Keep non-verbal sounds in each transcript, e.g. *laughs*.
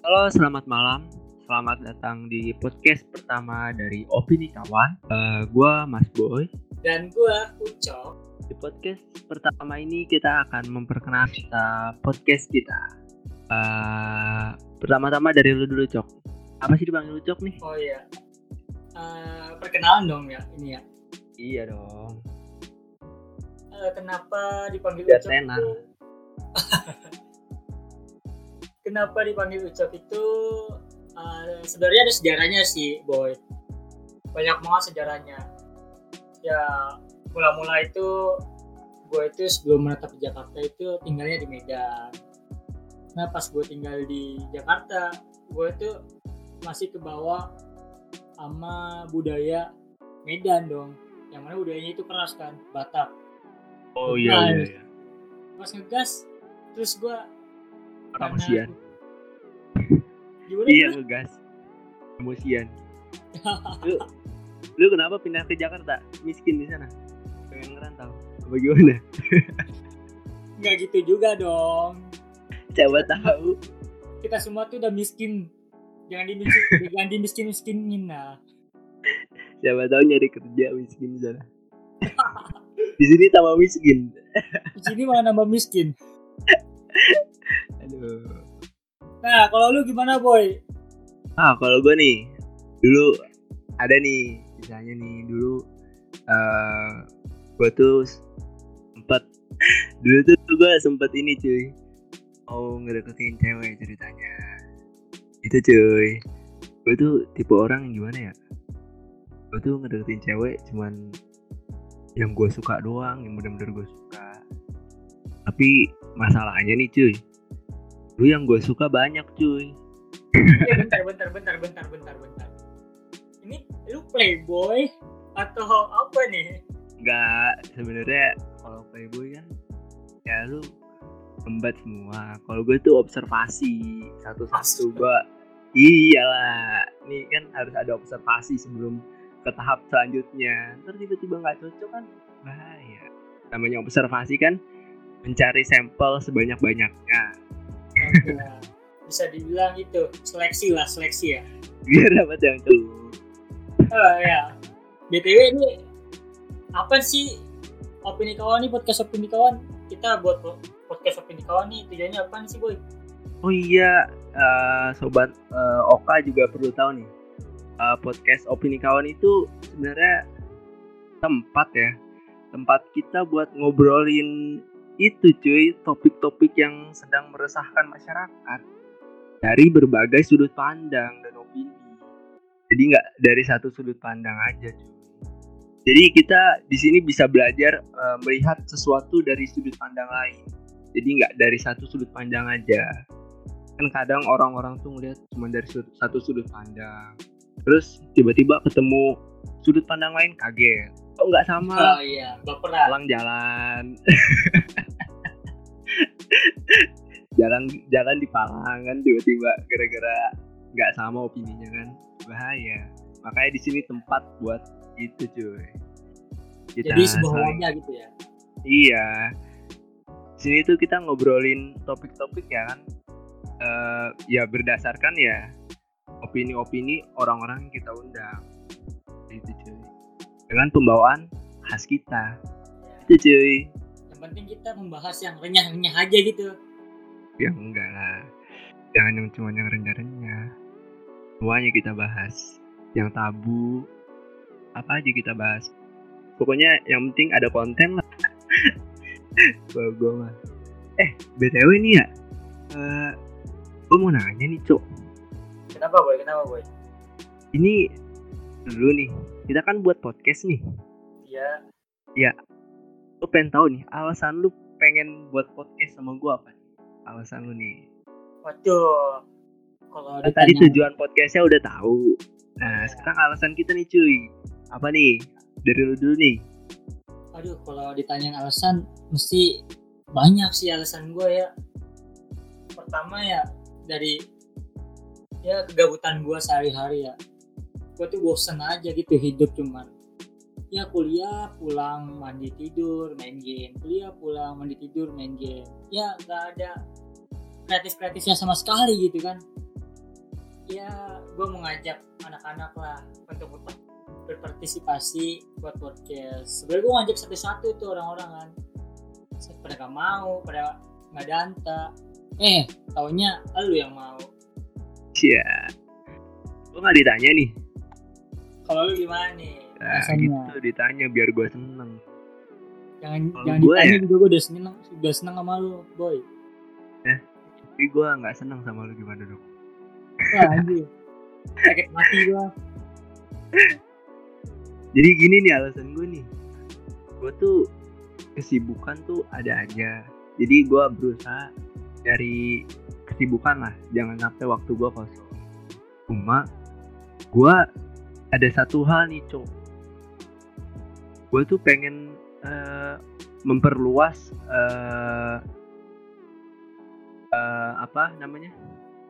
Halo, selamat malam. Selamat datang di podcast pertama dari Opini Kawan. Uh, gua Mas Boy. Dan gua Ucok. Di podcast pertama ini kita akan memperkenalkan kita podcast kita. Uh, pertama-tama dari lu dulu, Cok. Apa sih dipanggil lu, Cok nih? Oh iya. Uh, perkenalan dong ya ini ya. Iya dong. Uh, kenapa dipanggil Ucok? itu- *laughs* kenapa dipanggil Ucok itu uh, sebenarnya ada sejarahnya sih, Boy. Banyak banget sejarahnya. Ya, mula-mula itu gue itu sebelum menetap di Jakarta itu tinggalnya di Medan. Nah, pas gue tinggal di Jakarta, gue itu masih ke bawah sama budaya Medan dong. Yang mana budayanya itu keras kan, Batak. Oh iya, iya iya, iya. Pas ngegas, terus gue emosian. Iya ngegas. Emosian. *laughs* lu, lu kenapa pindah ke Jakarta? Miskin di sana. Pengen ngerantau. Apa gimana? *laughs* Nggak gitu juga dong. Coba tahu. Kita semua tuh udah miskin. Jangan dimiskin, *laughs* jangan dimiskin-miskinin nah. Siapa tahu nyari kerja miskin di sana. di sini tambah miskin. Di sini malah nambah miskin. Nah, kalau lu gimana, Boy? Ah, kalau gue nih dulu ada nih misalnya nih dulu eh gue tuh sempet *laughs* dulu tuh gue sempet ini cuy. Mau ngedeketin cewek ceritanya. Itu cuy. Gue tuh tipe orang yang gimana ya? Gue tuh ngedeketin cewek cuman yang gue suka doang yang bener-bener gue suka. Tapi masalahnya nih cuy lu yang gue suka banyak cuy Ya, bentar, bentar, bentar, bentar, bentar, bentar. Ini lu playboy atau apa nih? Enggak, sebenarnya kalau playboy kan ya lu embat semua. Kalau gue tuh observasi satu-satu gue. Iyalah, nih kan harus ada observasi sebelum ke tahap selanjutnya. Ntar tiba-tiba nggak cocok kan bahaya. Namanya observasi kan mencari sampel sebanyak-banyaknya Bisa dibilang itu seleksi lah, seleksi ya. biar dapat yang tuh. Oh ya. BTW ini apa sih opini kawan nih podcast opini kawan? Kita buat po- podcast opini kawan nih tujuannya apa sih, Boy? Oh iya, eh, sobat eh, Oka juga perlu tahu nih. Eh, podcast opini kawan itu sebenarnya tempat ya, tempat kita buat ngobrolin itu cuy, topik-topik yang sedang meresahkan masyarakat dari berbagai sudut pandang dan opini. Jadi nggak dari satu sudut pandang aja cuy. Jadi kita di sini bisa belajar eh, melihat sesuatu dari sudut pandang lain. Jadi nggak dari satu sudut pandang aja kan kadang orang-orang tuh ngeliat cuma dari sudut, satu sudut pandang terus tiba-tiba ketemu sudut pandang lain kaget kok nggak sama Oh iya, baperan. Palang jalan *laughs* jalan jalan di Palang kan tiba-tiba gara-gara nggak sama opininya kan bahaya makanya di sini tempat buat itu cuy kita Jadi sebuah saling- gitu ya. Iya. Sini tuh kita ngobrolin topik-topik ya kan. Eh ya berdasarkan ya opini-opini orang-orang yang kita undang. Itu cuy. Dengan pembawaan khas kita. Itu cuy. Yang penting kita membahas yang renyah-renyah aja gitu. Ya enggak lah. Jangan yang cuma yang renyah-renyah. Semuanya kita bahas. Yang tabu apa aja kita bahas. Pokoknya yang penting ada konten lah. *laughs* Kalau gue mah. Eh, BTW nih ya. Eh, gue mau nanya nih, Cok. Kenapa, Boy? Kenapa, Boy? Ini dulu nih. Kita kan buat podcast nih. Iya, Lu pengen tahu nih, alasan lu pengen buat podcast sama gue apa? Alasan lu nih. waduh. Kalau Kan tadi tujuan podcastnya udah tahu. Nah, sekarang alasan kita nih cuy. Apa nih? Dari lu dulu nih. aduh, kalau ditanya alasan, mesti banyak sih alasan gue ya. Pertama ya, dari ya kegabutan gue sehari-hari ya. Gue tuh bosen aja gitu hidup cuman ya kuliah pulang mandi tidur main game. Kuliah pulang mandi tidur main game. Ya nggak ada kreatif kreatifnya sama sekali gitu kan. Ya gue mengajak anak-anak lah untuk ber- berpartisipasi buat podcast. Sebenarnya gue ngajak satu-satu tuh orang-orang kan. Pada gak mau pada nggak danta. Eh taunya lu yang mau. Iya. Gue nggak ditanya nih. kalau lu gimana nih Nah, gitu ditanya biar gue seneng. jangan Kalau jangan gua ditanya ya- juga gue udah seneng udah seneng sama lu boy Tapi gue nggak seneng sama lu gimana dong? wah anjir sakit mati gue *laughs* Jadi gini nih alasan gue nih. Gue tuh kesibukan tuh ada aja. Jadi gue berusaha dari kesibukan lah. Jangan sampai waktu gue kosong. Cuma gue ada satu hal nih cok. Gue tuh pengen eh, memperluas eh, eh, apa namanya?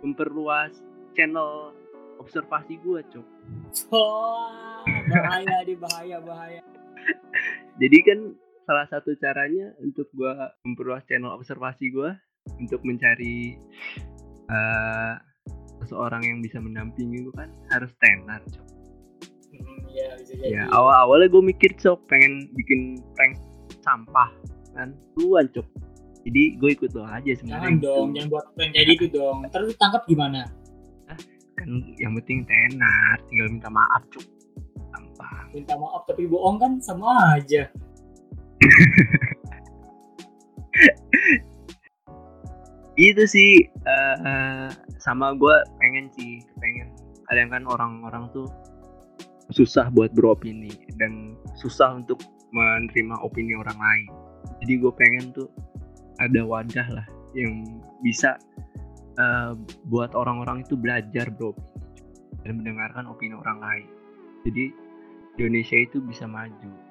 Memperluas channel observasi gue cok. wah bahaya di bahaya bahaya *laughs* Jadi kan salah satu caranya untuk gua memperluas channel observasi gua untuk mencari eh seseorang yang bisa mendampingi gua kan harus tenar, Cok. Jadi Ya, awal-awalnya gue mikir, Cok, pengen bikin prank sampah kan. Duluan, Cok. Jadi gue ikut lo aja sebenarnya. jangan dong jangan buat prank kayak gitu dong lu tangkap gimana Kan yang penting tenar, tinggal minta maaf, Cok. Sampah. minta maaf tapi bohong kan sama aja *laughs* Itu sih eh sama gue pengen sih, pengen kadang kan orang-orang tuh susah buat beropini dan susah untuk menerima opini orang lain. Jadi gue pengen tuh ada wadah lah yang bisa eh, buat orang-orang itu belajar beropini dan mendengarkan opini orang lain. Jadi Indonesia itu bisa maju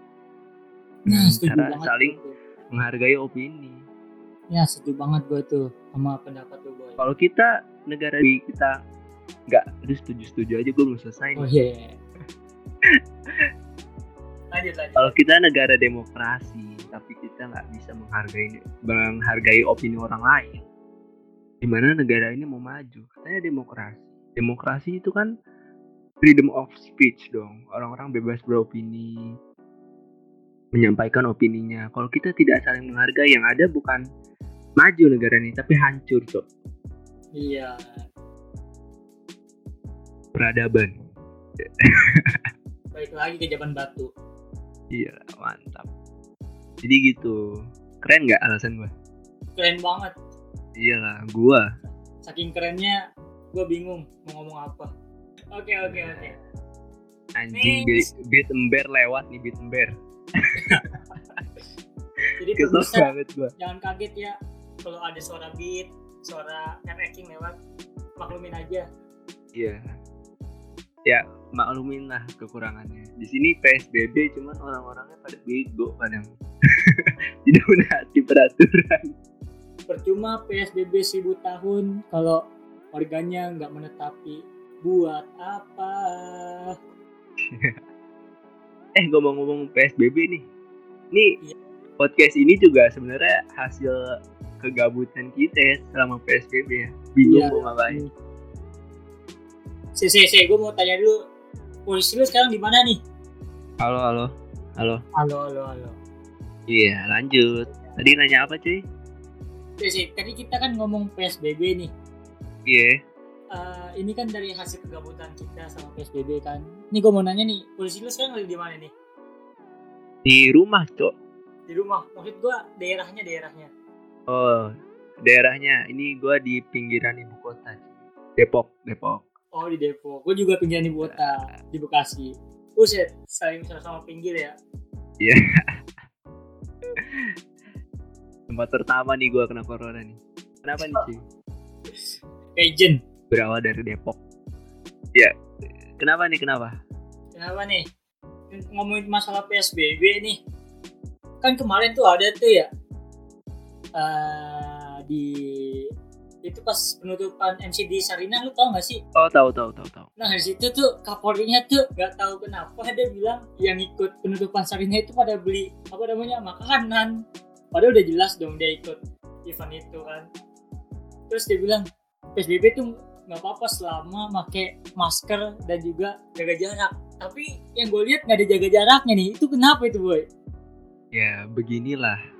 nah setuju cara banget saling tuh. menghargai opini. ya setuju banget gue tuh sama pendapat lu boy Kalau kita negara kita nggak itu setuju-setuju aja gue belum selesai. nih. oh iya lanjut lanjut Kalau kita negara demokrasi, tapi kita nggak bisa menghargai menghargai opini orang lain, gimana negara ini mau maju? Katanya demokrasi. Demokrasi itu kan freedom of speech dong. Orang-orang bebas beropini, menyampaikan opininya. Kalau kita tidak saling menghargai, yang ada bukan maju negara ini, tapi hancur, cok. iya Peradaban. *laughs* balik lagi ke zaman batu Iya, mantap. Jadi gitu. Keren nggak alasan gua? keren banget Iyalah, gua saking kerennya gue bingung mau ngomong apa oke oke oke anjing Next. beat, ember lewat nih beat ember. *laughs* jadi Kesel banget gua. jangan kaget ya kalau ada suara beat suara tracking lewat maklumin aja Iya. Ya, maklumin lah kekurangannya. Di sini PSBB cuman orang-orangnya pada bego kadang. *laughs* Tidak menaati peraturan. percuma PSBB 1000 tahun kalau warganya nggak menetapi buat apa *laughs* Eh, ngomong-ngomong PSBB nih. Nih, Iya. podcast ini juga sebenarnya hasil kegabutan kita ya selama PSBB ya. Bingung Iya. mau ngapain. Si si si gue mau tanya dulu posisi lu sekarang di mana nih Halo, halo. Halo. halo halo halo Iya, lanjut. Tadi nanya apa, cuy? si si tadi kita kan ngomong PSBB nih Iya. Eh, ini kan dari hasil kegabutan kita sama PSBB kan nih gue mau nanya nih posisi lu sekarang lagi di mana nih Di rumah, Cok. di rumah maksud gue daerahnya daerahnya Oh, daerahnya ini gua di pinggiran ibu kota. cuy. Depok, Depok. Oh di Depok gue juga pinggiran ibu kota di Bekasi Buset, saling sama-sama pinggir ya Tempat pertama nih gua kena corona nih. Kenapa nih, cuy? agent Berawal dari Depok. Ya. Kenapa nih, kenapa? Kenapa nih? Ngomongin masalah PSBB nih. Kan kemarin tuh ada tuh ya. eh, di itu pas penutupan MC di Sarina lu tau gak sih? Oh, tahu tahu tahu tahu. Nah di situ tuh Kapolrinya tuh gak tahu kenapa dia bilang yang ikut penutupan Sarina itu pada beli apa namanya makanan. Padahal udah jelas dong dia ikut event itu kan. Terus dia bilang PSBB tuh nggak apa-apa selama pakai masker dan juga jaga jarak tapi yang gue lihat nggak ada jaga jaraknya nih itu kenapa itu boy Ya, beginilah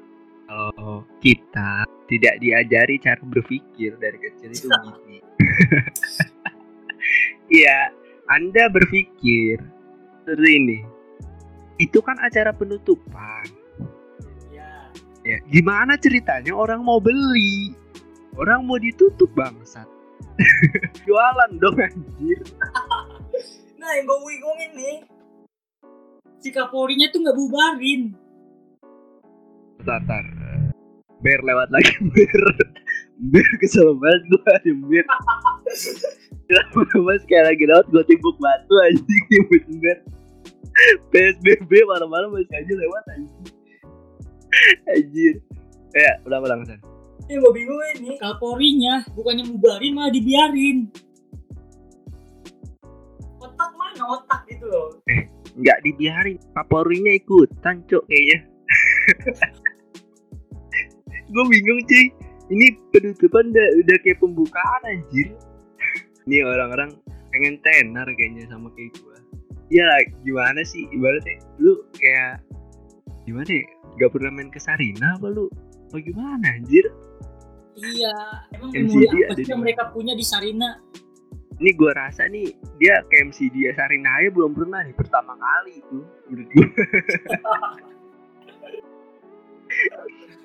kalau kita tidak diajari cara berpikir dari kecil itu *laughs* begini. *laughs* Iya, Anda berpikir seperti ini. Itu kan acara penutupan. ya Ya, gimana ceritanya orang mau beli? Orang mau ditutup bangsat. *laughs* Jualan dong anjir. nah yang gue bingungin nih si kapolrinya tuh nggak bubarin Tatar. Ber lewat lagi *laughs* ber. Ber kesel banget gue ada ber. Kenapa sekali lagi lewat gue timbuk batu anjing timbuk ber. PSBB malam-malam masih aja lewat anjing. Anjir. Ya, ulang-ulang San. yang gue bingungin nih kapolrinya bukannya bubarin malah dibiarin otak mana otak gitu loh Nggak dibiarin. Kapolrinya ikutan cok kayaknya. *laughs* gue bingung cuy. Ini penutupan udah, udah kayak pembukaan anjir. *laughs* Ini orang-orang pengen tenar kayaknya sama kayak gue. Ya gimana sih ibaratnya lu kayak gimana ya? Gak pernah main ke Sarina apa lu? Apa gimana anjir? iya emang MCD memori apa sih yang mereka punya di Sarina Ini gue rasa nih dia ke MC dia Sarina aja belum pernah nih pertama kali itu menurut gue. *laughs* *laughs*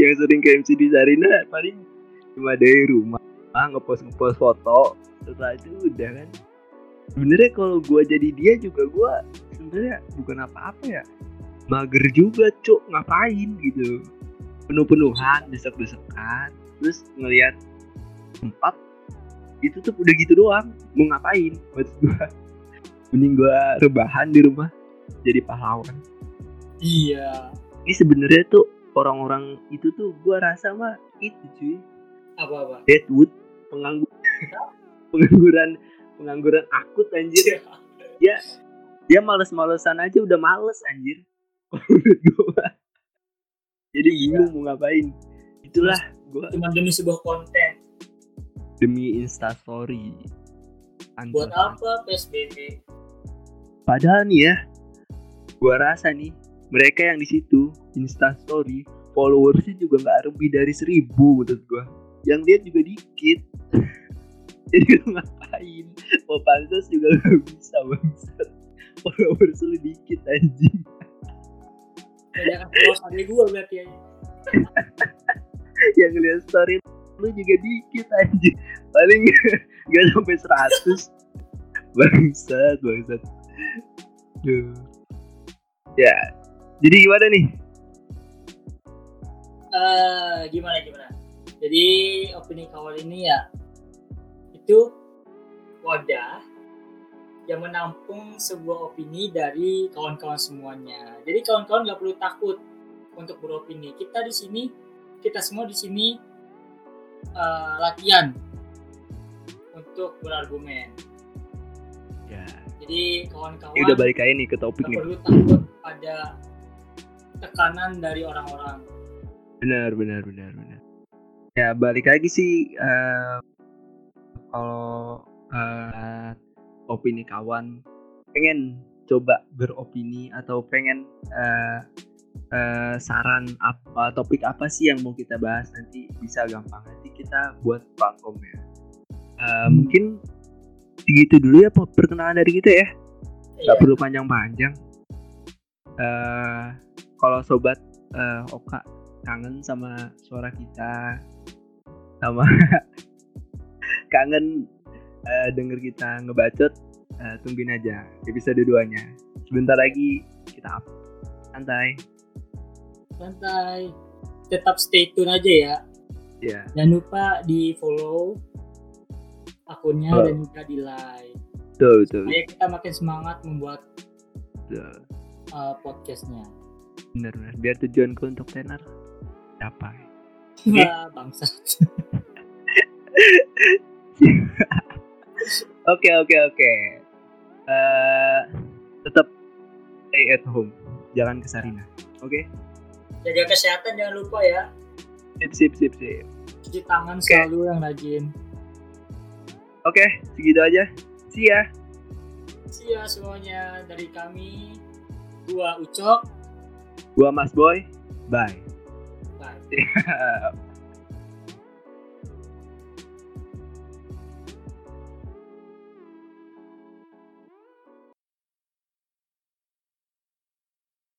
yang sering ke MC di Sarina paling cuma dari rumah ah, ngepost ngepost foto. Setelah itu udah kan. Sebenarnya kalau gue jadi dia juga gue sebenarnya bukan apa-apa ya. Mager juga cuk. Ngapain gitu? Penuh-penuhan desek-desekan. Terus ngelihat tempat itu tuh udah gitu doang. Mau ngapain? Maksud gue *laughs* mending gue rebahan di rumah jadi pahlawan. Iya. Ini sebenarnya tuh orang-orang itu tuh gua rasa mah itu cuy. Apa apa? Deadwood penganggur *laughs* pengangguran pengangguran akut anjir. Ya dia males-malesan aja udah males anjir. *laughs* Jadi bingung mau ngapain. Itulah gua. cuma demi sebuah konten. Demi instastory. Buat Anjir. apa PSBB padahal nih ya gua rasa nih mereka yang di situ instastory followersnya juga nggak lebih dari seribu menurut gua. Yang lihat juga dikit. *laughs* Jadi lu ngapain? Mau pansos juga gak bisa bangsat. Followers lu dikit anjing kalau ada gue berarti ya *laughs* yang ngeliat story lu juga dikit anjing. Paling *laughs* gak sampai 100 bangsat bangsat. Duh. ya jadi gimana nih? Eh gimana gimana? Jadi opini kawan ini ya itu wadah yang menampung sebuah opini dari kawan-kawan semuanya. Jadi kawan-kawan nggak perlu takut untuk beropini. Kita di sini kita semua di sini eh, latihan untuk berargumen. Ya. Jadi kawan-kawan ini udah balik aja nih ke topik nih. perlu takut pada tekanan dari orang-orang. Benar benar benar benar. Ya balik lagi sih eh, kalau eh, opini kawan pengen coba beropini atau pengen eh, eh, saran apa topik apa sih yang mau kita bahas nanti bisa gampang nanti kita buat platformnya Eh, mungkin segitu dulu ya pe- perkenalan dari kita ya. Nggak Iya. perlu panjang-panjang. Eh kalau sobat eh, Oka kangen sama suara kita sama *laughs* kangen eh, denger kita ngebacot eh, tungguin aja episode 2 nya sebentar lagi kita up. Santai. Santai. Tetap stay tune aja ya. Ya jangan lupa di follow akunnya Oh. dan juga di like. Betul betul, supaya kita makin semangat membuat betul. uh, podcastnya bener bener biar tujuanku untuk tenar capai Oke. Wah, bangsa *laughs* Oke oke oke. Eh tetap stay at home, jangan ke Sarina. Oke? jaga kesehatan jangan lupa ya Sip sip sip sip. cuci tangan Oke. selalu yang rajin Oke, segitu aja. See ya. See ya semuanya dari kami. Gua Ucok. Gua Mas Boy. Bye. Bye. *laughs*